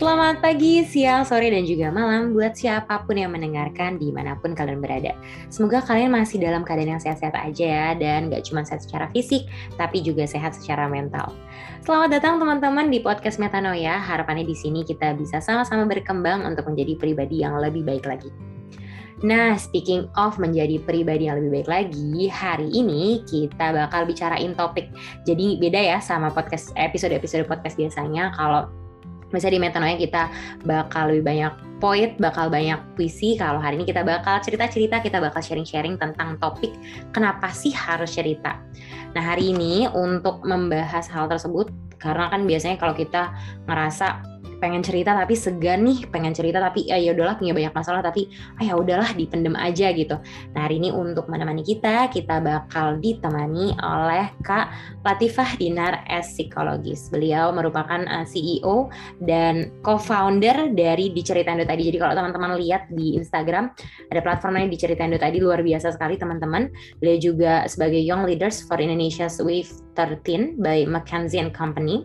Selamat pagi, siang, sore, dan juga malam buat siapa pun yang mendengarkan di mana pun kalian berada. Semoga kalian masih dalam keadaan yang sehat-sehat aja ya, dan gak cuma sehat secara fisik, tapi juga sehat secara mental. Selamat datang teman-teman di podcast Metanoia. Harapannya di sini kita bisa sama-sama berkembang untuk menjadi pribadi yang lebih baik lagi. Nah, speaking of menjadi pribadi yang lebih baik lagi, hari ini kita bakal bicarain topik. Jadi beda ya sama podcast episode-episode podcast biasanya. Kalau misalnya di Metanoia kita bakal lebih banyak poet, bakal banyak puisi. Kalau hari ini kita bakal cerita-cerita, kita bakal sharing-sharing tentang topik kenapa sih harus cerita. Nah, hari ini untuk membahas hal tersebut karena kan biasanya kalau kita ngerasa pengen cerita tapi segan nih pengen cerita tapi ya ya udahlah punya banyak masalah tapi ah ya udahlah dipendem aja gitu. Nah hari ini untuk menemani kita kita bakal ditemani oleh Kak Latifah Dinar S psikologis. Beliau merupakan eh, CEO dan co-founder dari Diceritain tadi. Jadi kalau teman-teman lihat di Instagram ada platformnya Diceritain tadi luar biasa sekali teman-teman. Beliau juga sebagai Young Leaders for Indonesia's Wave 13 by McKinsey and Company.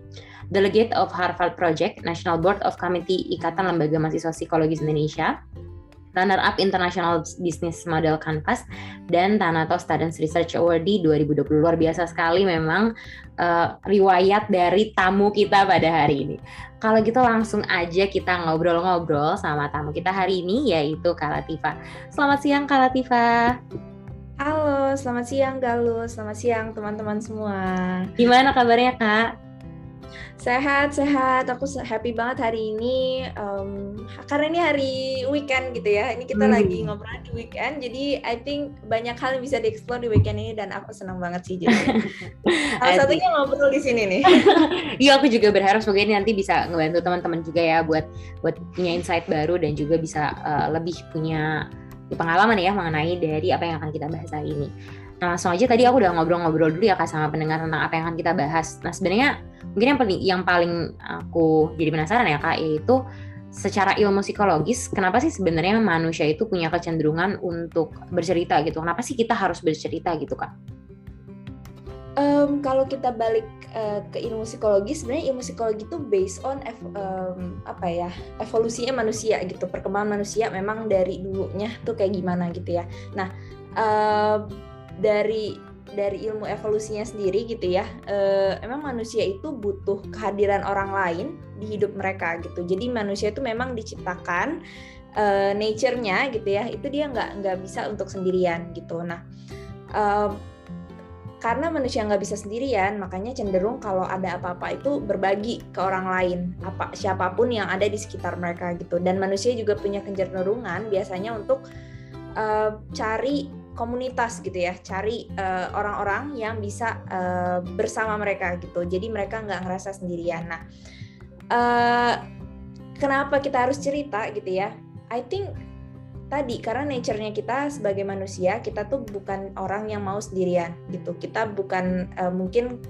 Delegate of Harvard Project, National Board of Committee Ikatan Lembaga Mahasiswa Psikologis Indonesia, Runner Up International Business Model Canvas, dan Thanatos Students Research Award di 2020. Luar biasa sekali memang uh, riwayat dari tamu kita pada hari ini. Kalau gitu langsung aja kita ngobrol-ngobrol sama tamu kita hari ini yaitu Kak Latifa. Selamat siang Kak Latifa. Halo, selamat siang Galuh, selamat siang teman-teman semua. Gimana kabarnya Kak? Sehat, sehat. Aku happy banget hari ini um, karena ini hari weekend gitu ya. Ini kita hmm. lagi ngobrol di weekend, jadi I think banyak hal yang bisa dieksplor di weekend ini dan aku senang banget sih jadi. Salah satunya ngobrol di sini nih. Iya, aku juga berharap semoga ini nanti bisa ngebantu teman-teman juga ya buat buat punya insight baru dan juga bisa uh, lebih punya pengalaman ya mengenai dari apa yang akan kita bahas hari ini. Nah langsung aja tadi aku udah ngobrol-ngobrol dulu ya kak sama pendengar tentang apa yang akan kita bahas. Nah sebenarnya mungkin yang paling yang paling aku jadi penasaran ya kak yaitu secara ilmu psikologis kenapa sih sebenarnya manusia itu punya kecenderungan untuk bercerita gitu? Kenapa sih kita harus bercerita gitu kak? Um, kalau kita balik uh, ke ilmu psikologi sebenarnya ilmu psikologi itu based on ev um, apa ya evolusinya manusia gitu. Perkembangan manusia memang dari dulunya tuh kayak gimana gitu ya. Nah uh, dari dari ilmu evolusinya sendiri gitu ya uh, emang manusia itu butuh kehadiran orang lain di hidup mereka gitu. Jadi manusia itu memang diciptakan uh, nature-nya gitu ya itu dia nggak nggak bisa untuk sendirian gitu. Nah uh, karena manusia nggak bisa sendirian makanya cenderung kalau ada apa-apa itu berbagi ke orang lain apa siapa pun yang ada di sekitar mereka gitu. Dan manusia juga punya kecenderungan biasanya untuk uh, cari komunitas gitu ya, cari eh, orang-orang uh, yang bisa uh, bersama mereka gitu. Jadi mereka nggak ngerasa sendirian. Nah, uh, kenapa kita harus cerita gitu ya? I think tadi karena nature-nya kita sebagai manusia kita tuh bukan orang yang mau sendirian gitu. Kita bukan uh, mungkin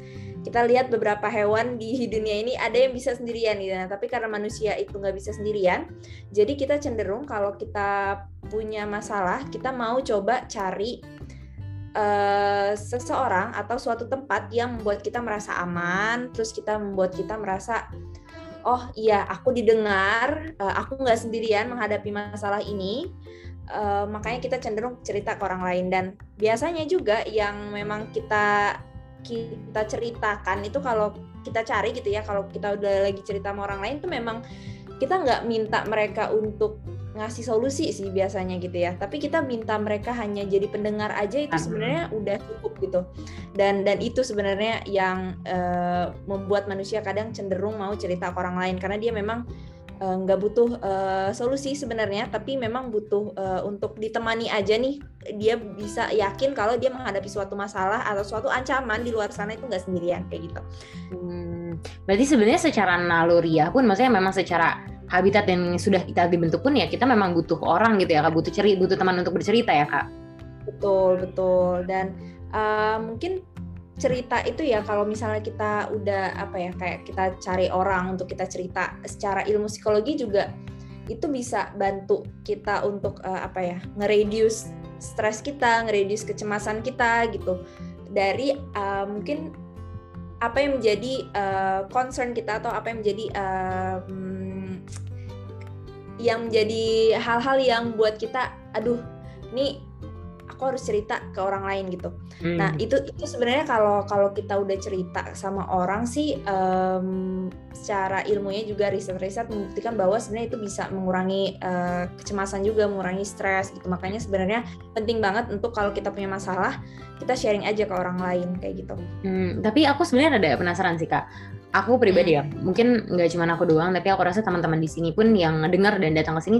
kita lihat beberapa hewan di dunia ini ada yang bisa sendirian gitu. Nah, tapi karena manusia itu nggak bisa sendirian, jadi kita cenderung kalau kita punya masalah, kita mau coba cari uh, seseorang atau suatu tempat yang membuat kita merasa aman, terus kita membuat kita merasa oh iya aku didengar, uh, aku nggak sendirian menghadapi masalah ini. Uh, makanya kita cenderung cerita ke orang lain dan biasanya juga yang memang kita kita ceritakan itu kalau kita cari gitu ya kalau kita udah lagi cerita sama orang lain tuh memang kita nggak minta mereka untuk ngasih solusi sih biasanya gitu ya. Tapi kita minta mereka hanya jadi pendengar aja itu sebenarnya udah cukup gitu. Dan dan itu sebenarnya yang uh, membuat manusia kadang cenderung mau cerita ke orang lain. Karena dia memang nggak uh, butuh uh, solusi sebenarnya tapi memang butuh uh, untuk ditemani aja nih dia bisa yakin kalau dia menghadapi suatu masalah atau suatu ancaman di luar sana itu nggak sendirian kayak gitu. Hmm, berarti sebenarnya secara naluriah pun maksudnya memang secara habitat yang sudah kita dibentuk pun ya kita memang butuh orang gitu ya kak butuh ceri butuh teman untuk bercerita ya kak. Betul betul dan uh, mungkin cerita itu ya kalau misalnya kita udah apa ya kayak kita cari orang untuk kita cerita secara ilmu psikologi juga itu bisa bantu kita untuk uh, apa ya nge-reduce stres kita, nge-reduce kecemasan kita gitu. Dari uh, mungkin apa yang menjadi uh, concern kita atau apa yang menjadi uh, yang menjadi hal-hal yang buat kita aduh ini aku harus cerita ke orang lain gitu. Hmm. Nah itu itu sebenarnya kalau kalau kita udah cerita sama orang sih um, secara ilmunya juga riset-riset membuktikan bahwa sebenarnya itu bisa mengurangi uh, kecemasan juga, mengurangi stres gitu. Makanya sebenarnya penting banget untuk kalau kita punya masalah kita sharing aja ke orang lain kayak gitu. Hmm, tapi aku sebenarnya ada penasaran sih kak aku pribadi ya mungkin nggak cuma aku doang tapi aku rasa teman-teman di sini pun yang dengar dan datang ke sini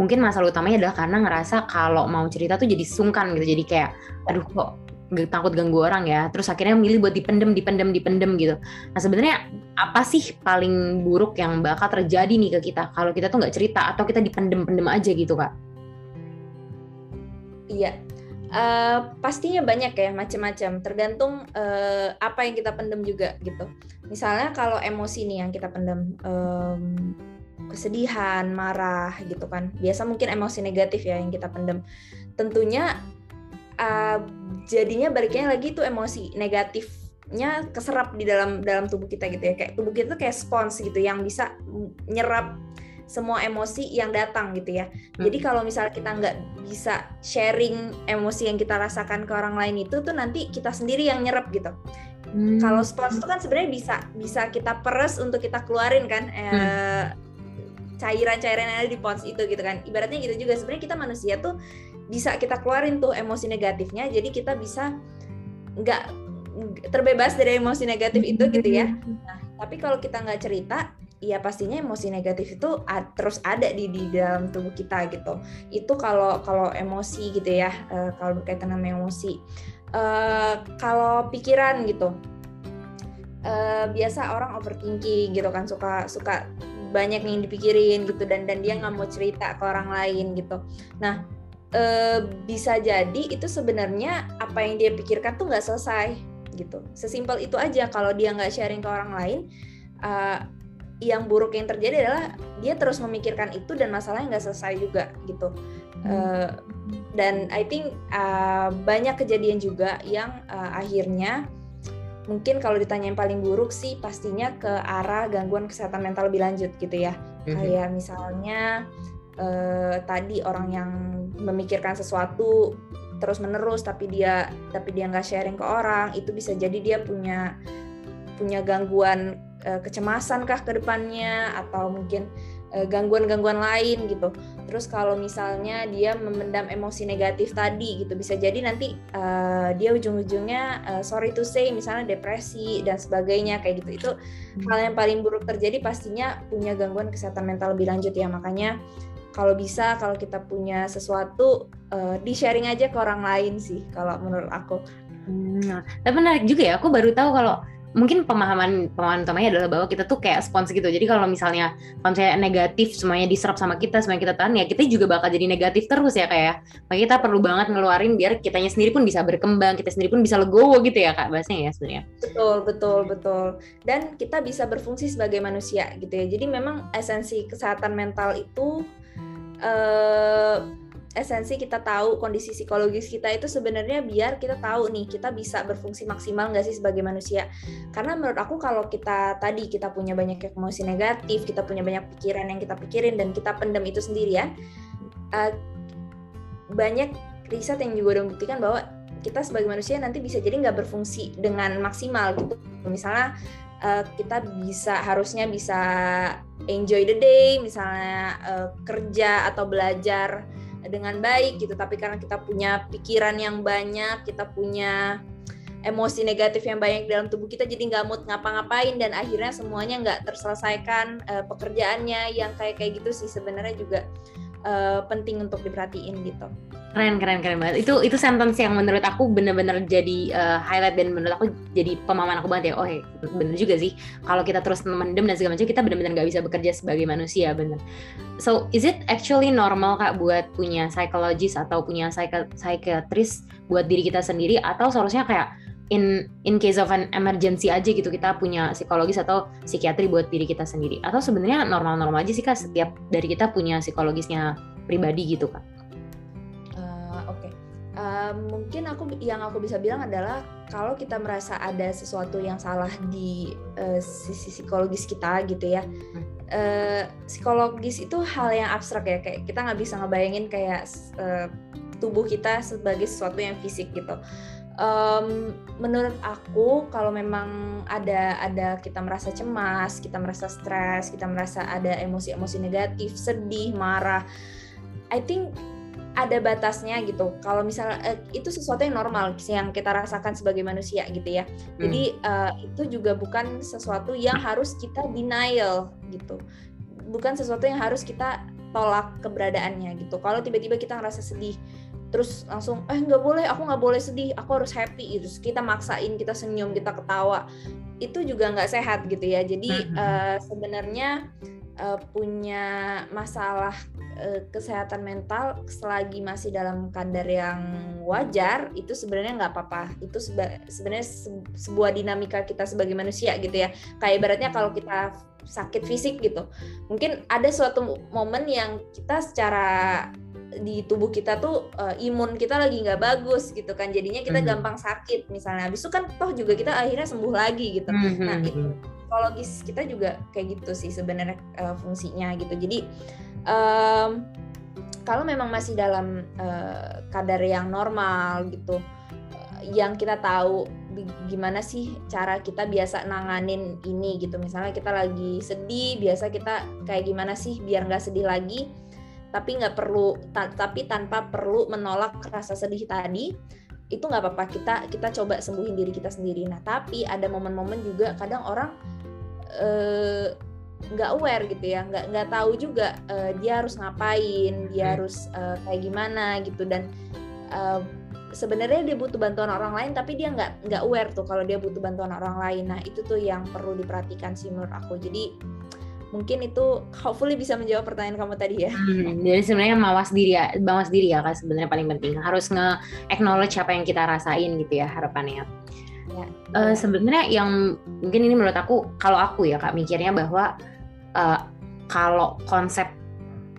mungkin masalah utamanya adalah karena ngerasa kalau mau cerita tuh jadi sungkan gitu. Jadi kayak aduh kok takut ganggu orang ya? Terus akhirnya milih buat dipendem dipendem dipendem gitu. Nah sebenarnya apa sih paling buruk yang bakal terjadi nih ke kita kalau kita tuh nggak cerita atau kita dipendem-pendem aja gitu kak? Iya Uh, pastinya banyak ya macam-macam. Tergantung uh, apa yang kita pendem juga gitu. Misalnya kalau emosi nih yang kita pendem um, kesedihan marah gitu kan. Biasa mungkin emosi negatif ya yang kita pendem tentunya uh, jadinya baliknya lagi tuh emosi negatifnya keserap di dalam dalam tubuh kita gitu ya. Kayak tubuh kita tuh kayak spons gitu yang bisa nyerap semua emosi yang datang gitu ya. Hmm. Jadi kalau misalnya kita nggak bisa sharing emosi yang kita rasakan ke orang lain itu tuh nanti kita sendiri yang nyerap gitu. Hmm. Kalau spons itu kan sebenarnya bisa bisa kita peres untuk kita keluarin kan eh, hmm. cairan-cairan yang ada di pons itu gitu kan. Ibaratnya gitu juga sebenarnya kita manusia tuh bisa kita keluarin tuh emosi negatifnya. Jadi kita bisa nggak terbebas dari emosi negatif itu gitu ya. Hmm. Nah, tapi kalau kita nggak cerita, ya pastinya emosi negatif itu terus ada di di dalam tubuh kita gitu. Itu kalau kalau emosi gitu ya, uh, kalau berkaitan dengan emosi. Uh, kalau pikiran gitu, uh, biasa orang overthinking gitu kan suka suka banyak yang dipikirin gitu dan dan dia nggak mau cerita ke orang lain gitu. Nah uh, bisa jadi itu sebenarnya apa yang dia pikirkan tuh nggak selesai gitu. Sesimpel itu aja kalau dia nggak sharing ke orang lain. Uh, yang buruk yang terjadi adalah dia terus memikirkan itu dan masalahnya nggak selesai juga gitu. Uh, dan I think uh, banyak kejadian juga yang uh, akhirnya mungkin kalau ditanya yang paling buruk sih pastinya ke arah gangguan kesehatan mental lebih lanjut gitu ya. Mm-hmm. kayak misalnya uh, tadi orang yang memikirkan sesuatu terus menerus tapi dia tapi dia nggak sharing ke orang itu bisa jadi dia punya punya gangguan uh, kecemasan kah ke depannya atau mungkin uh, gangguan-gangguan lain gitu. Terus kalau misalnya dia memendam emosi negatif tadi gitu bisa jadi nanti uh, dia ujung-ujungnya uh, sorry to say misalnya depresi dan sebagainya kayak gitu. Itu hmm. hal yang paling buruk terjadi pastinya punya gangguan kesehatan mental lebih lanjut ya. Makanya kalau bisa kalau kita punya sesuatu uh, di sharing aja ke orang lain sih kalau menurut aku. Hmm, tapi menarik juga ya. Aku baru tahu kalau mungkin pemahaman pemahaman utamanya adalah bahwa kita tuh kayak spons gitu. Jadi kalau misalnya kalau misalnya negatif semuanya diserap sama kita, semuanya kita tahan ya kita juga bakal jadi negatif terus ya kayak. Ya. Makanya kita perlu banget ngeluarin biar kitanya sendiri pun bisa berkembang, kita sendiri pun bisa legowo gitu ya Kak bahasnya ya sebenarnya. Betul, betul, betul. Dan kita bisa berfungsi sebagai manusia gitu ya. Jadi memang esensi kesehatan mental itu eh esensi kita tahu kondisi psikologis kita itu sebenarnya biar kita tahu nih kita bisa berfungsi maksimal nggak sih sebagai manusia? Karena menurut aku kalau kita tadi kita punya banyak emosi negatif kita punya banyak pikiran yang kita pikirin dan kita pendam itu sendirian uh, banyak riset yang juga udah membuktikan bahwa kita sebagai manusia nanti bisa jadi nggak berfungsi dengan maksimal gitu. Misalnya uh, kita bisa harusnya bisa enjoy the day misalnya uh, kerja atau belajar dengan baik gitu. Tapi karena kita punya pikiran yang banyak kita punya emosi negatif yang banyak dalam tubuh kita jadi nggak mood ngapa-ngapain. Dan akhirnya semuanya nggak terselesaikan uh, pekerjaannya yang kayak kayak gitu sih sebenarnya juga uh, penting untuk diperhatiin gitu. Keren keren keren banget. Itu itu sentence yang menurut aku bener-bener jadi uh, highlight dan menurut aku jadi pemahaman aku banget ya. Oh hey, bener juga sih. Kalau kita terus mendem dan segala macam kita bener-bener nggak bisa bekerja sebagai manusia bener. So is it actually normal kak buat punya psikologis atau punya psikiatris buat diri kita sendiri? Atau seharusnya kayak in in case of an emergency aja gitu kita punya psikologis atau psikiatri buat diri kita sendiri. Atau sebenarnya normal-normal aja sih kak setiap dari kita punya psikologisnya pribadi gitu kak. Mungkin aku yang aku bisa bilang adalah kalau kita merasa ada sesuatu yang salah di uh, sisi psikologis kita gitu ya uh, psikologis itu hal yang abstrak ya. Kayak kita nggak bisa ngebayangin kayak uh, tubuh kita sebagai sesuatu yang fisik gitu um, menurut aku kalau memang ada ada kita merasa cemas, kita merasa stres, kita merasa ada emosi-emosi negatif, sedih, marah, I think ada batasnya gitu. Kalau misalnya uh, itu sesuatu yang normal yang kita rasakan sebagai manusia gitu ya. Hmm. Jadi uh, itu juga bukan sesuatu yang harus kita denial gitu. Bukan sesuatu yang harus kita tolak keberadaannya gitu. Kalau tiba-tiba kita ngerasa sedih, terus langsung eh nggak boleh aku nggak boleh sedih aku harus happy gitu. Kita maksain kita senyum kita ketawa. Itu juga nggak sehat gitu ya. Jadi uh, sebenarnya uh, punya masalah uh, kesehatan mental selagi masih dalam kadar yang wajar itu sebenarnya nggak apa-apa. Itu seba sebenarnya se sebuah dinamika kita sebagai manusia gitu ya. Kayak ibaratnya kalau kita sakit fisik gitu. Mungkin ada suatu momen yang kita secara di tubuh kita tuh uh, imun kita lagi nggak bagus gitu kan. Jadinya kita mm -hmm. gampang sakit misalnya. Habis itu kan toh juga kita akhirnya sembuh lagi gitu. Mm -hmm. nah itu psikologis kita juga kayak gitu sih sebenarnya uh, fungsinya gitu. Jadi um, kalau memang masih dalam uh, kadar yang normal gitu yang kita tahu gimana sih cara kita biasa nanganin ini gitu. Misalnya kita lagi sedih biasa kita kayak gimana sih biar nggak sedih lagi tapi nggak perlu ta tapi tanpa perlu menolak rasa sedih tadi itu nggak apa-apa. Kita kita coba sembuhin diri kita sendiri. Nah tapi ada momen-momen juga kadang orang eh, nggak uh, aware gitu ya. Nggak nggak tahu juga uh, dia harus ngapain dia hmm. harus uh, kayak gimana gitu. Dan uh, sebenarnya dia butuh bantuan orang lain tapi dia nggak nggak aware tuh kalau dia butuh bantuan orang lain. Nah itu tuh yang perlu diperhatikan sih menurut aku. Jadi mungkin itu hopefully bisa menjawab pertanyaan kamu tadi ya. Hmm, jadi sebenarnya mawas diri ya, mawas diri ya kan sebenarnya paling penting. Harus nge acknowledge apa yang kita rasain gitu ya harapannya. Ya, uh, sebenarnya yang mungkin ini menurut aku kalau aku ya kak mikirnya bahwa uh, kalau konsep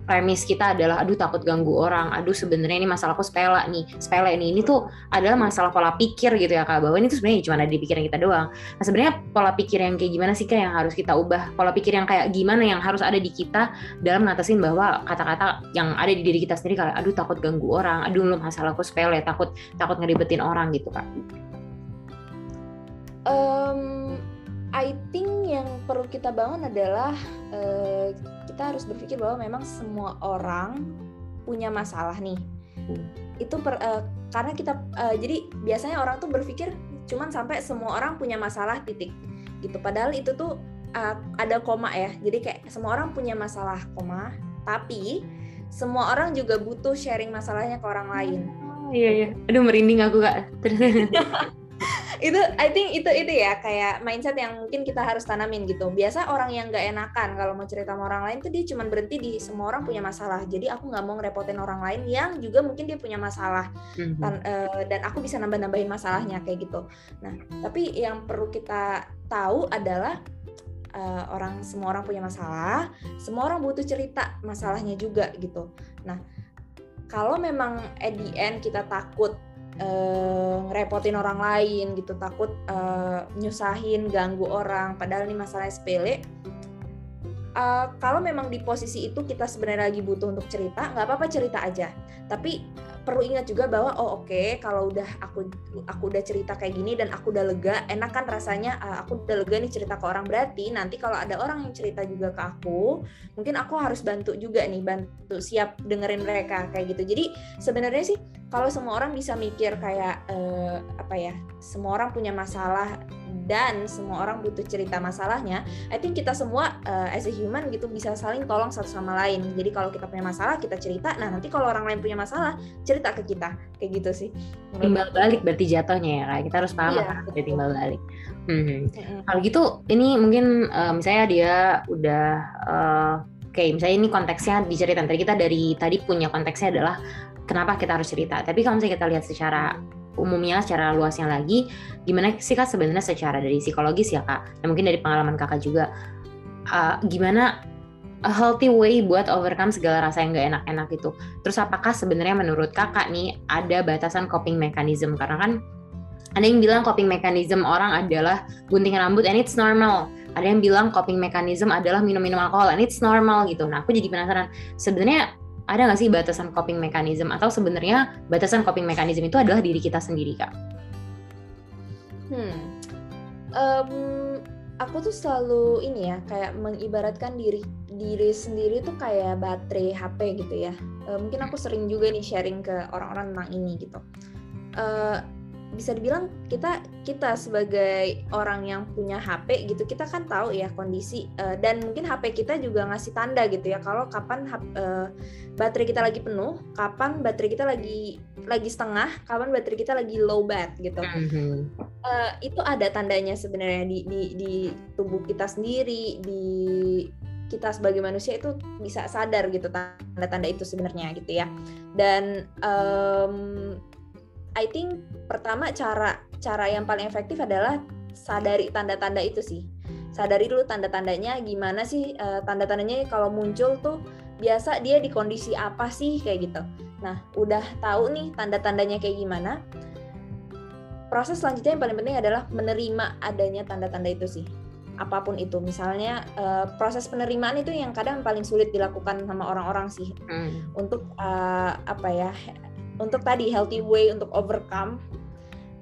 premis kita adalah aduh takut ganggu orang, aduh sebenarnya ini masalahku sepele nih, sepele nih. Ini tuh adalah masalah pola pikir gitu ya Kak, bahwa ini tuh sebenarnya cuma ada di pikiran kita doang. Nah, sebenarnya pola pikir yang kayak gimana sih Kak yang harus kita ubah? Pola pikir yang kayak gimana yang harus ada di kita dalam ngatasin bahwa kata-kata yang ada di diri kita sendiri kayak aduh takut ganggu orang, aduh lu masalahku sepele, takut takut ngeribetin orang gitu Kak. Um, I think yang perlu kita bangun adalah uh, kita harus berpikir bahwa memang semua orang punya masalah nih. Hmm. Itu per, uh, karena kita uh, jadi biasanya orang tuh berpikir cuman sampai semua orang punya masalah titik gitu. Padahal itu tuh uh, ada koma ya. Jadi kayak semua orang punya masalah koma, tapi semua orang juga butuh sharing masalahnya ke orang lain. Oh, iya iya. Aduh merinding aku kak. itu I think itu itu ya kayak mindset yang mungkin kita harus tanamin gitu. Biasa orang yang nggak enakan kalau mau cerita sama orang lain tuh dia cuma berhenti di semua orang punya masalah. Jadi aku nggak mau ngerepotin orang lain yang juga mungkin dia punya masalah mm-hmm. dan, uh, dan aku bisa nambah-nambahin masalahnya kayak gitu. Nah tapi yang perlu kita tahu adalah uh, orang semua orang punya masalah, semua orang butuh cerita masalahnya juga gitu. Nah kalau memang at the end kita takut uh, ngerepotin orang lain gitu takut uh, nyusahin ganggu orang. Padahal ini masalah sepele. Uh, kalau memang di posisi itu kita sebenarnya lagi butuh untuk cerita nggak apa-apa cerita aja. Tapi perlu ingat juga bahwa oh oke okay, kalau udah aku aku udah cerita kayak gini dan aku udah lega enak kan rasanya uh, aku udah lega nih cerita ke orang. Berarti nanti kalau ada orang yang cerita juga ke aku mungkin aku harus bantu juga nih bantu siap dengerin mereka kayak gitu. Jadi sebenarnya sih kalau semua orang bisa mikir kayak uh, apa ya semua orang punya masalah dan semua orang butuh cerita masalahnya, I think kita semua uh, as a human gitu bisa saling tolong satu sama lain. Jadi kalau kita punya masalah kita cerita, nah nanti kalau orang lain punya masalah cerita ke kita, kayak gitu sih. Timbal balik berarti jatuhnya ya, kayak kita harus paham iya, apa timbal balik. Hmm. hmm. Kalau gitu, ini mungkin uh, misalnya dia udah uh, Oke, okay, misalnya ini konteksnya di cerita tadi kita dari tadi punya konteksnya adalah kenapa kita harus cerita. Tapi kalau misalnya kita lihat secara umumnya secara luasnya lagi gimana sih kak sebenarnya secara dari psikologis ya kak? Dan mungkin dari pengalaman kakak juga. Uh, gimana a healthy way buat overcome segala rasa yang gak enak-enak itu? Terus apakah sebenarnya menurut kakak nih ada batasan coping mechanism? Karena kan ada yang bilang coping mechanism orang adalah gunting rambut and it's normal. Ada yang bilang coping mechanism adalah minum-minum alkohol and it's normal gitu. Nah aku jadi penasaran. Sebenarnya ada nggak sih batasan coping mechanism atau sebenarnya batasan coping mechanism itu adalah diri kita sendiri kak? Hmm, um, aku tuh selalu ini ya kayak mengibaratkan diri diri sendiri tuh kayak baterai HP gitu ya. Uh, mungkin aku sering juga nih sharing ke orang-orang tentang ini gitu. Uh, bisa dibilang kita kita sebagai orang yang punya HP gitu kita kan tahu ya kondisi uh, dan mungkin HP kita juga ngasih tanda gitu ya kalau kapan uh, baterai kita lagi penuh, kapan baterai kita lagi lagi setengah, kapan baterai kita lagi low bat gitu. Mm-hmm. Uh, itu ada tandanya sebenarnya di, di di tubuh kita sendiri di kita sebagai manusia itu bisa sadar gitu tanda-tanda itu sebenarnya gitu ya dan um, I think pertama cara cara yang paling efektif adalah sadari tanda-tanda itu sih. Sadari dulu tanda-tandanya gimana sih uh, tanda-tandanya kalau muncul tuh biasa dia di kondisi apa sih kayak gitu. Nah, udah tahu nih tanda-tandanya kayak gimana. Proses selanjutnya yang paling penting adalah menerima adanya tanda-tanda itu sih. Apa pun itu, misalnya uh, proses penerimaan itu yang kadang paling sulit dilakukan sama orang-orang sih. Hmm. Untuk uh, apa ya? Untuk tadi healthy way untuk overcome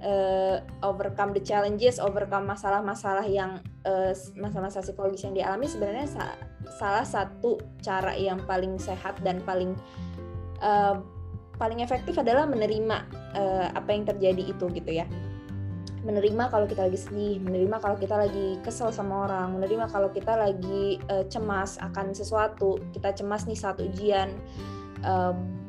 uh, overcome the challenges, overcome masalah-masalah yang uh, masalah-masalah psikologis yang dialami sebenarnya sa salah satu cara yang paling sehat dan paling uh, paling efektif adalah menerima uh, apa yang terjadi itu gitu ya. Menerima kalau kita lagi sedih, menerima kalau kita lagi kesel sama orang, menerima kalau kita lagi uh, cemas akan sesuatu, kita cemas nih saat ujian. Um,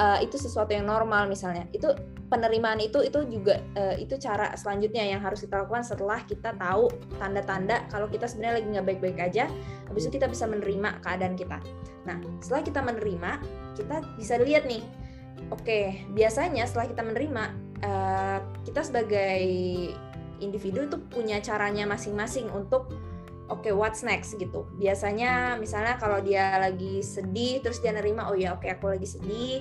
uh, itu sesuatu yang normal misalnya. Itu penerimaan itu itu juga uh, itu cara selanjutnya yang harus kita lakukan setelah kita tahu tanda-tanda kalau kita sebenarnya lagi nggak baik-baik aja habis itu kita bisa menerima keadaan kita. Nah setelah kita menerima kita bisa lihat nih oke okay, biasanya setelah kita menerima uh, kita sebagai individu itu punya caranya masing-masing untuk oke okay, what's next gitu. Biasanya misalnya kalau dia lagi sedih terus dia nerima oh ya oke okay, aku lagi sedih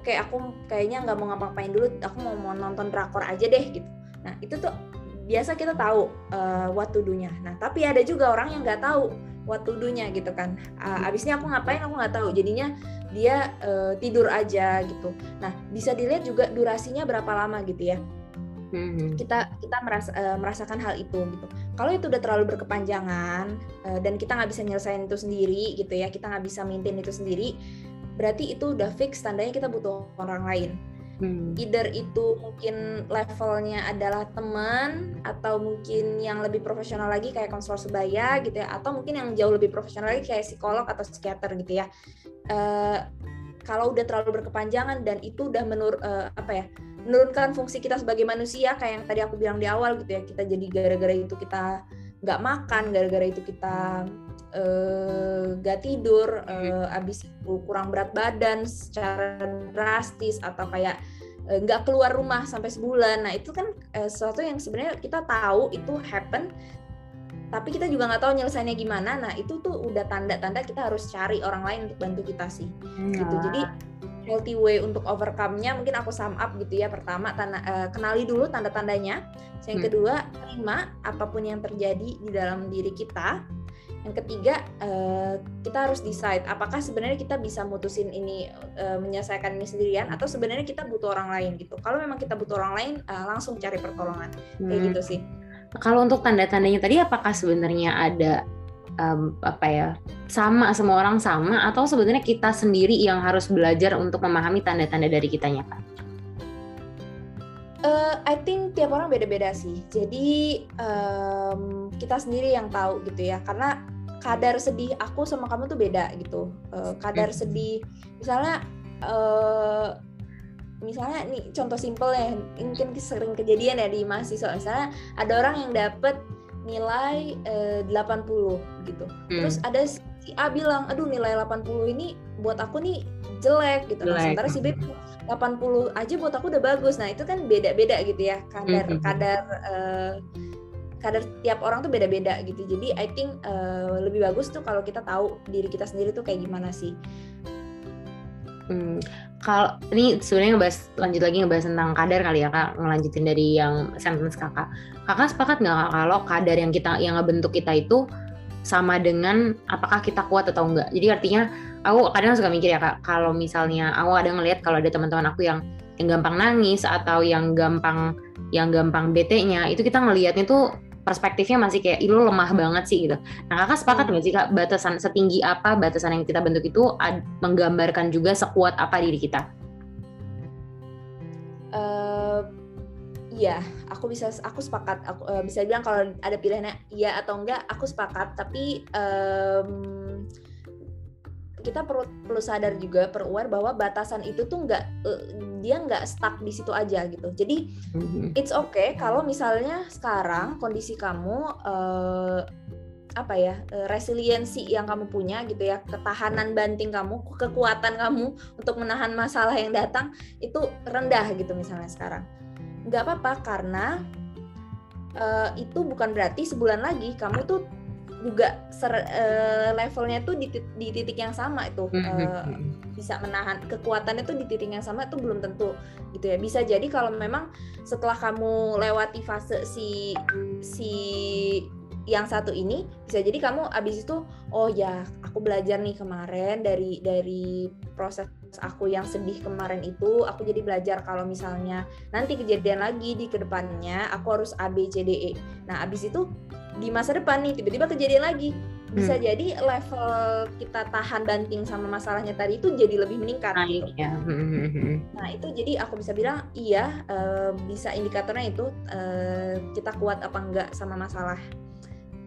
oke okay, aku kayaknya nggak mau ngapa-ngapain dulu aku mau mau nonton drakor aja deh gitu. Nah itu tuh biasa kita tahu uh, what to do-nya. Nah tapi ada juga orang yang nggak tahu what to do-nya gitu kan. Uh, abisnya aku ngapain aku nggak tahu. Jadinya dia uh, tidur aja gitu. Nah bisa dilihat juga durasinya berapa lama gitu ya. Hmm. Kita kita merasa, uh, merasakan hal itu gitu. Kalau itu udah terlalu berkepanjangan uh, dan kita nggak bisa nyelesain itu sendiri gitu ya, kita nggak bisa maintain itu sendiri, berarti itu udah fix tandanya kita butuh orang lain. Hmm. Either itu mungkin levelnya adalah teman atau mungkin yang lebih profesional lagi kayak konselor sebaya gitu ya, atau mungkin yang jauh lebih profesional lagi kayak psikolog atau psikiater gitu ya. Uh, kalau udah terlalu berkepanjangan dan itu udah menur uh, apa ya menurunkan fungsi kita sebagai manusia kayak yang tadi aku bilang di awal gitu ya kita jadi gara-gara itu kita nggak makan gara-gara itu kita uh, gak tidur uh, abis itu kurang berat badan secara drastis atau kayak eh, nggak uh, keluar rumah sampai sebulan. Nah itu kan uh, sesuatu yang sebenarnya kita tahu itu happen tapi kita juga nggak tahu nyelesainnya gimana. Nah itu tuh udah tanda-tanda kita harus cari orang lain untuk bantu kita sih. Nah. gitu jadi healthy way untuk overcome-nya mungkin aku sum up gitu ya pertama tanda, uh, kenali dulu tanda-tandanya. Yang hmm. kedua terima apa pun yang terjadi di dalam diri kita yang ketiga uh, kita harus decide apakah sebenarnya kita bisa mutusin ini uh, menyelesaikan ini sendirian atau sebenarnya kita butuh orang lain gitu kalau memang kita butuh orang lain uh, langsung cari pertolongan hmm. kayak gitu sih kalau untuk tanda-tandanya tadi apakah sebenarnya ada um, apa ya sama semua orang sama atau sebenarnya kita sendiri yang harus belajar untuk memahami tanda-tanda dari kitanya kan? Uh, I think tiap orang beda-beda sih. Jadi um, kita sendiri yang tahu gitu ya. Karena kadar sedih aku sama kamu tuh beda gitu. Uh, kadar hmm. sedih, misalnya, uh, misalnya nih contoh simpel ya, mungkin sering kejadian ya di mahasiswa. Misalnya ada orang yang dapat nilai uh, 80 gitu. Hmm. Terus ada si A bilang, aduh nilai 80 ini buat aku nih jelek gitu. Nah, sementara si B 80 aja buat aku udah bagus. Nah, itu kan beda-beda gitu ya kadar mm -hmm. kadar uh, kadar tiap orang tuh beda-beda gitu. Jadi I think uh, lebih bagus tuh kalau kita tahu diri kita sendiri tuh kayak gimana sih. Hmm, kalau ini sebenarnya ngebahas lanjut lagi ngebahas tentang kadar kali ya kak ngelanjutin dari yang sentence kakak kakak sepakat nggak kak kalau kadar yang kita yang ngebentuk kita itu sama dengan apakah kita kuat atau enggak jadi artinya aku kadang suka mikir ya kak kalau misalnya aku ada ngelihat kalau ada teman-teman aku yang yang gampang nangis atau yang gampang yang gampang bete-nya itu kita ngelihatnya tuh perspektifnya masih kayak lu lemah banget sih gitu. Nah kakak sepakat hmm. nggak sih kak batasan setinggi apa batasan yang kita bentuk itu ad, menggambarkan juga sekuat apa diri kita? Uh, iya, aku bisa aku sepakat. Aku uh, bisa bilang kalau ada pilihannya iya atau enggak, aku sepakat. Tapi um, kita perlu perlu sadar juga perlu aware bahwa batasan itu tuh nggak uh, dia nggak stuck di situ aja gitu jadi mm-hmm. it's okay kalau misalnya sekarang kondisi kamu uh, apa ya resiliensi yang kamu punya gitu ya ketahanan banting kamu kekuatan kamu untuk menahan masalah yang datang itu rendah gitu misalnya sekarang nggak apa-apa karena uh, itu bukan berarti sebulan lagi kamu tuh juga ser, uh, levelnya tuh di, di titik yang sama itu. Uh, bisa menahan kekuatannya tuh di titik yang sama itu belum tentu gitu ya. Bisa jadi kalau memang setelah kamu lewati fase si si yang satu ini bisa jadi kamu abis itu oh ya aku belajar nih kemarin dari dari proses aku yang sedih kemarin itu aku jadi belajar kalau misalnya nanti kejadian lagi di ke depannya aku harus A B C D E. Nah abis itu di masa depan nih tiba-tiba kejadian lagi bisa hmm. jadi level kita tahan banting sama masalahnya tadi itu jadi lebih meningkat nah, gitu. ya. nah itu jadi aku bisa bilang iya uh, bisa indikatornya itu uh, kita kuat apa enggak sama masalah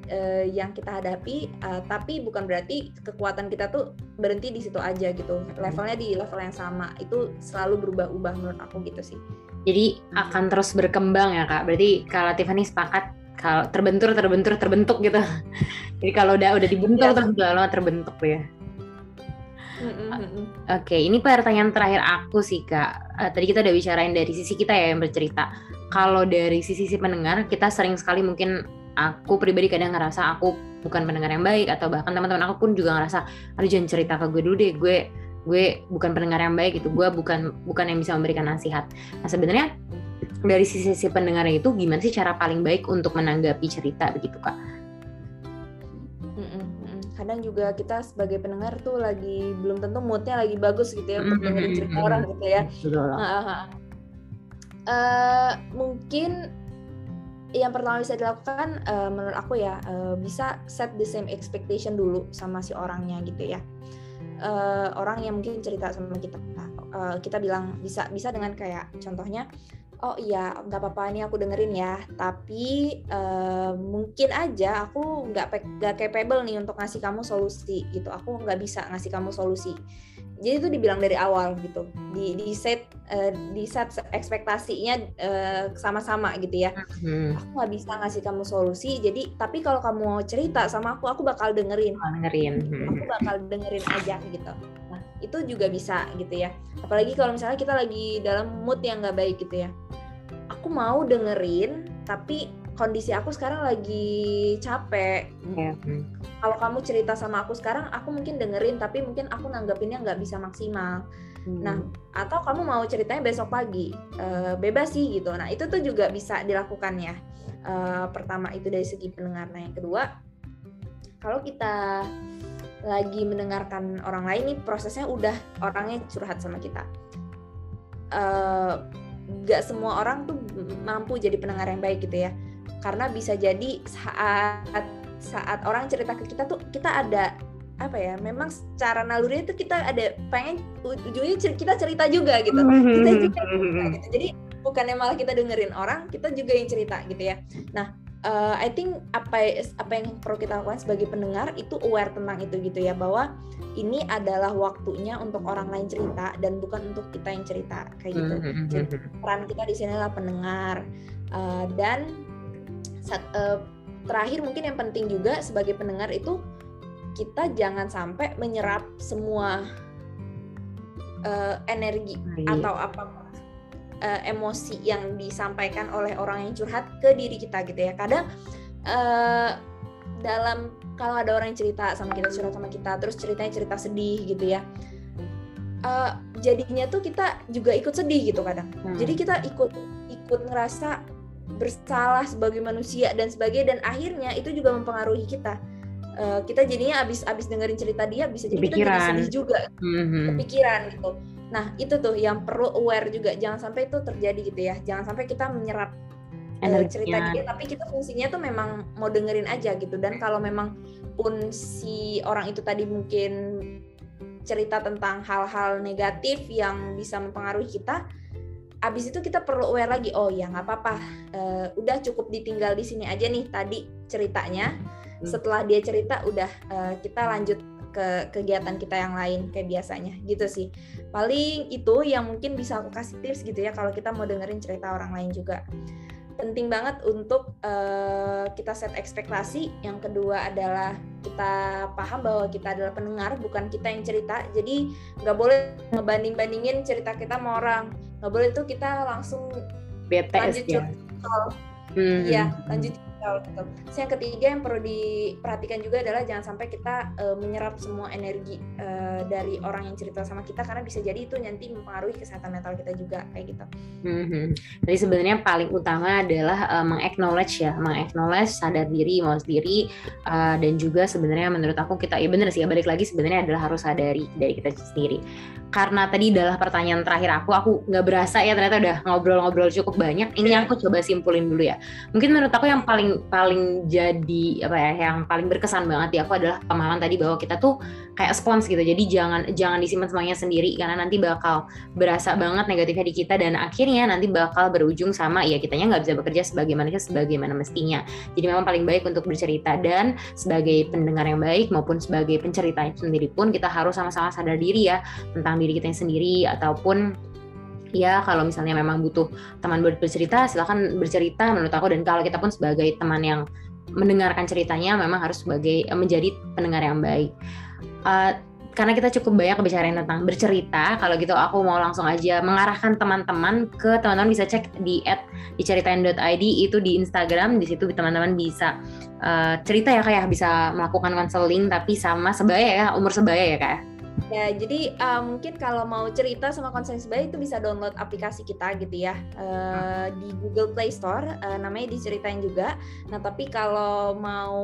uh, yang kita hadapi uh, tapi bukan berarti kekuatan kita tuh berhenti di situ aja gitu levelnya di level yang sama itu selalu berubah-ubah menurut aku gitu sih jadi akan terus berkembang ya kak berarti kalau Tiffany sepakat kalau terbentur terbentur terbentuk gitu jadi kalau udah udah dibentuk ya. terus udah terbentuk ya Oke, okay, ini pertanyaan terakhir aku sih kak. Uh, tadi kita udah bicarain dari sisi kita ya yang bercerita. Kalau dari sisi si pendengar, kita sering sekali mungkin aku pribadi kadang ngerasa aku bukan pendengar yang baik atau bahkan teman-teman aku pun juga ngerasa, aduh jangan cerita ke gue dulu deh, gue gue bukan pendengar yang baik itu, gue bukan bukan yang bisa memberikan nasihat. Nah sebenarnya dari sisi si pendengarnya itu gimana sih cara paling baik untuk menanggapi cerita begitu kak? Kadang juga kita sebagai pendengar tuh lagi belum tentu moodnya lagi bagus gitu ya untuk dengerin cerita orang gitu ya. Uh, mungkin yang pertama bisa dilakukan uh, menurut aku ya uh, bisa set the same expectation dulu sama si orangnya gitu ya. Uh, orang yang mungkin cerita sama kita, uh, kita bilang bisa bisa dengan kayak contohnya oh iya nggak apa-apa ini aku dengerin ya. Tapi uh, mungkin aja aku nggak nggak capable nih untuk ngasih kamu solusi gitu. Aku nggak bisa ngasih kamu solusi. Jadi itu dibilang dari awal gitu. Di di set uh, di set ekspektasinya uh, sama-sama gitu ya. Hmm. aku nggak bisa ngasih kamu solusi jadi tapi kalau kamu mau cerita sama aku aku bakal dengerin. Oh, dengerin. Aku bakal dengerin aja gitu itu juga bisa gitu ya apalagi kalau misalnya kita lagi dalam mood yang nggak baik gitu ya aku mau dengerin tapi kondisi aku sekarang lagi capek. Yeah. Kalau kamu cerita sama aku sekarang, aku mungkin dengerin, tapi mungkin aku nanggapinnya nggak bisa maksimal. Hmm. Nah, atau kamu mau ceritanya besok pagi, uh, bebas sih gitu. Nah, itu tuh juga bisa dilakukan ya. Uh, pertama itu dari segi pendengar. Nah, yang kedua, kalau kita lagi mendengarkan orang lain nih, prosesnya udah orangnya curhat sama kita. Uh, nggak semua orang tuh mampu jadi pendengar yang baik gitu ya. Karena bisa jadi saat saat orang cerita ke kita tuh kita ada apa ya memang secara naluri itu kita ada pengen ujungnya kita cerita juga gitu. Kita juga cerita, gitu. Jadi bukannya malah kita dengerin orang kita juga yang cerita gitu ya. Nah uh, I think apa apa yang perlu kita lakukan sebagai pendengar itu aware tentang itu gitu ya bahwa ini adalah waktunya untuk orang lain cerita dan bukan untuk kita yang cerita kayak gitu. Mm-hmm. Jadi peran kita di sini adalah pendengar uh, dan saat, uh, terakhir mungkin yang penting juga sebagai pendengar itu kita jangan sampai menyerap semua uh, energi iya. atau apa uh, emosi yang disampaikan oleh orang yang curhat ke diri kita gitu ya kadang uh, dalam kalau ada orang yang cerita sama kita curhat sama kita terus ceritanya cerita sedih gitu ya uh, jadinya tuh kita juga ikut sedih gitu kadang hmm. jadi kita ikut ikut ngerasa bersalah sebagai manusia dan sebagainya dan akhirnya itu juga mempengaruhi kita uh, kita jadinya abis abis dengerin cerita dia bisa jadi kepikiran. kita jadi sedih juga mm-hmm. kepikiran gitu nah itu tuh yang perlu aware juga. Jangan sampai itu terjadi gitu ya. Jangan sampai kita menyerap uh, cerita dia tapi kita fungsinya tuh memang mau dengerin aja gitu. Dan kalau memang pun si orang itu tadi mungkin cerita tentang hal-hal negatif yang bisa mempengaruhi kita abis itu kita perlu aware lagi oh ya nggak apa-apa. Uh, udah cukup ditinggal di sini aja nih tadi ceritanya. Hmm. setelah dia cerita udah uh, kita lanjut ke kegiatan kita yang lain kayak biasanya gitu sih paling itu yang mungkin bisa aku kasih tips gitu ya kalau kita mau dengerin cerita orang lain juga penting banget untuk uh, kita set ekspektasi. Yang kedua adalah kita paham bahwa kita adalah pendengar, bukan kita yang cerita. Jadi nggak boleh ngebanding-bandingin cerita kita sama orang. Nggak boleh tuh kita langsung BTS lanjut ya. Iya, hmm. lanjut betul betul. Terus yang ketiga yang perlu diperhatikan juga adalah jangan sampai kita uh, menyerap semua energi uh, dari orang yang cerita sama kita karena bisa jadi itu nanti mempengaruhi kesehatan mental kita juga kayak gitu. Mm-hmm. Jadi sebenarnya paling utama adalah uh, mengaknowledge ya, mengaknowledge sadar diri, mau sendiri uh, dan juga sebenarnya menurut aku kita ya benar sih ya balik lagi sebenarnya adalah harus sadari dari kita sendiri. Karena tadi adalah pertanyaan terakhir aku, aku nggak berasa ya ternyata udah ngobrol-ngobrol cukup banyak. Ini yang aku coba simpulin dulu ya. Mungkin menurut aku yang paling paling jadi apa ya yang paling berkesan banget di aku adalah pemahaman tadi bahwa kita tuh kayak spons gitu. Jadi jangan jangan disimpan semuanya sendiri karena nanti bakal berasa banget negatifnya di kita dan akhirnya nanti bakal berujung sama ya kitanya nggak bisa bekerja sebagaimana sebagaimana mestinya. Jadi memang paling baik untuk bercerita dan sebagai pendengar yang baik maupun sebagai pencerita sendiri pun kita harus sama-sama sadar diri ya tentang diri kita sendiri ataupun ya kalau misalnya memang butuh teman buat bercerita silahkan bercerita menurut aku. Dan kalau kita pun sebagai teman yang mendengarkan ceritanya memang harus sebagai eh, menjadi pendengar yang baik. Uh, karena kita cukup banyak bicara tentang bercerita kalau gitu aku mau langsung aja mengarahkan teman-teman ke teman-teman bisa cek di at diceritain.id itu di Instagram di situ teman-teman bisa uh, cerita ya kayak ya, bisa melakukan konseling tapi sama sebaya ya umur sebaya ya kayak Ya, jadi uh, mungkin kalau mau cerita sama konsen sebaya itu bisa download aplikasi kita gitu ya uh, di Google Play Store, uh, namanya diceritain juga. Nah, tapi kalau mau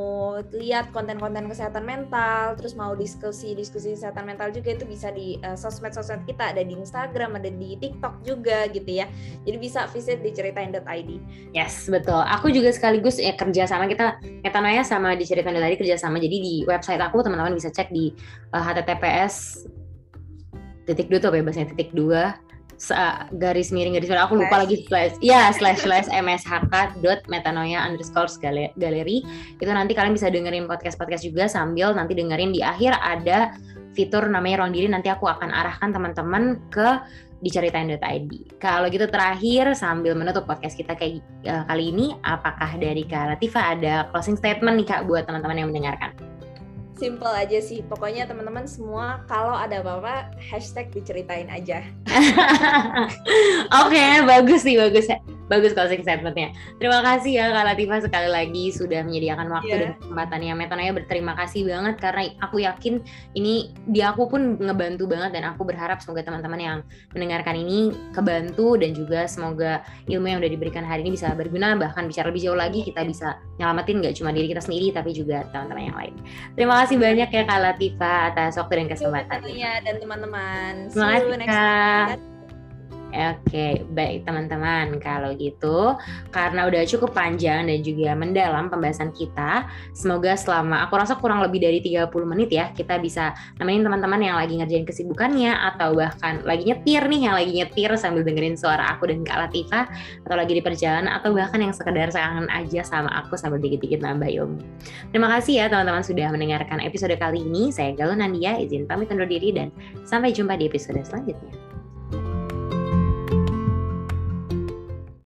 lihat konten-konten kesehatan mental, terus mau diskusi-diskusi kesehatan mental juga itu bisa di uh, sosmed-sosmed kita, ada di Instagram, ada di TikTok juga gitu ya. Jadi bisa visit diceritain.id. Yes, betul. Aku juga sekaligus ya kerja sama kita, Metanoia sama diceritain.id kerja sama. Jadi di website aku teman-teman bisa cek di uh, https titik dua tuh bebasnya titik dua. Garis miring garis miring. Aku lupa lagi slash. Ya slash slash mshk dot metanoia underscore galeri. Itu nanti kalian bisa dengerin podcast podcast juga sambil nanti dengerin di akhir ada fitur namanya ruang diri. Nanti aku akan arahkan teman-teman ke diceritain.id. Kalau gitu terakhir sambil menutup podcast kita kayak uh, kali ini, apakah dari Kak Latifa ada closing statement nih Kak buat teman-teman yang mendengarkan? Simple aja sih pokoknya teman-teman semua kalau ada apa-apa hashtag diceritain aja oke okay, bagus sih bagus bagus closing statementnya. Terima kasih ya Kak Latifah sekali lagi sudah menyediakan waktu yeah. dan kesempatannya. Metonanya berterima kasih banget karena aku yakin ini di aku pun ngebantu banget dan aku berharap semoga teman-teman yang mendengarkan ini kebantu dan juga semoga ilmu yang udah diberikan hari ini bisa berguna bahkan bicara lebih jauh lagi kita bisa nyelamatin nggak cuma diri kita sendiri tapi juga teman-teman yang lain. Terima kasih banyak ya Kak Latifah atas waktu dan kesempatan. Iya dan teman-teman. Terima kasih Kak. Oke, baik teman-teman. Kalau gitu, karena udah cukup panjang dan juga mendalam pembahasan kita, semoga selama aku rasa kurang lebih dari 30 menit ya, kita bisa nemenin teman-teman yang lagi ngerjain kesibukannya atau bahkan lagi nyetir nih, yang lagi nyetir sambil dengerin suara aku dan Kak Latifah atau lagi di perjalanan atau bahkan yang sekedar sayang aja sama aku sambil dikit-dikit nambah ilmu. Terima kasih ya teman-teman sudah mendengarkan episode kali ini. Saya Galuh Nandia, izin pamit undur diri dan sampai jumpa di episode selanjutnya.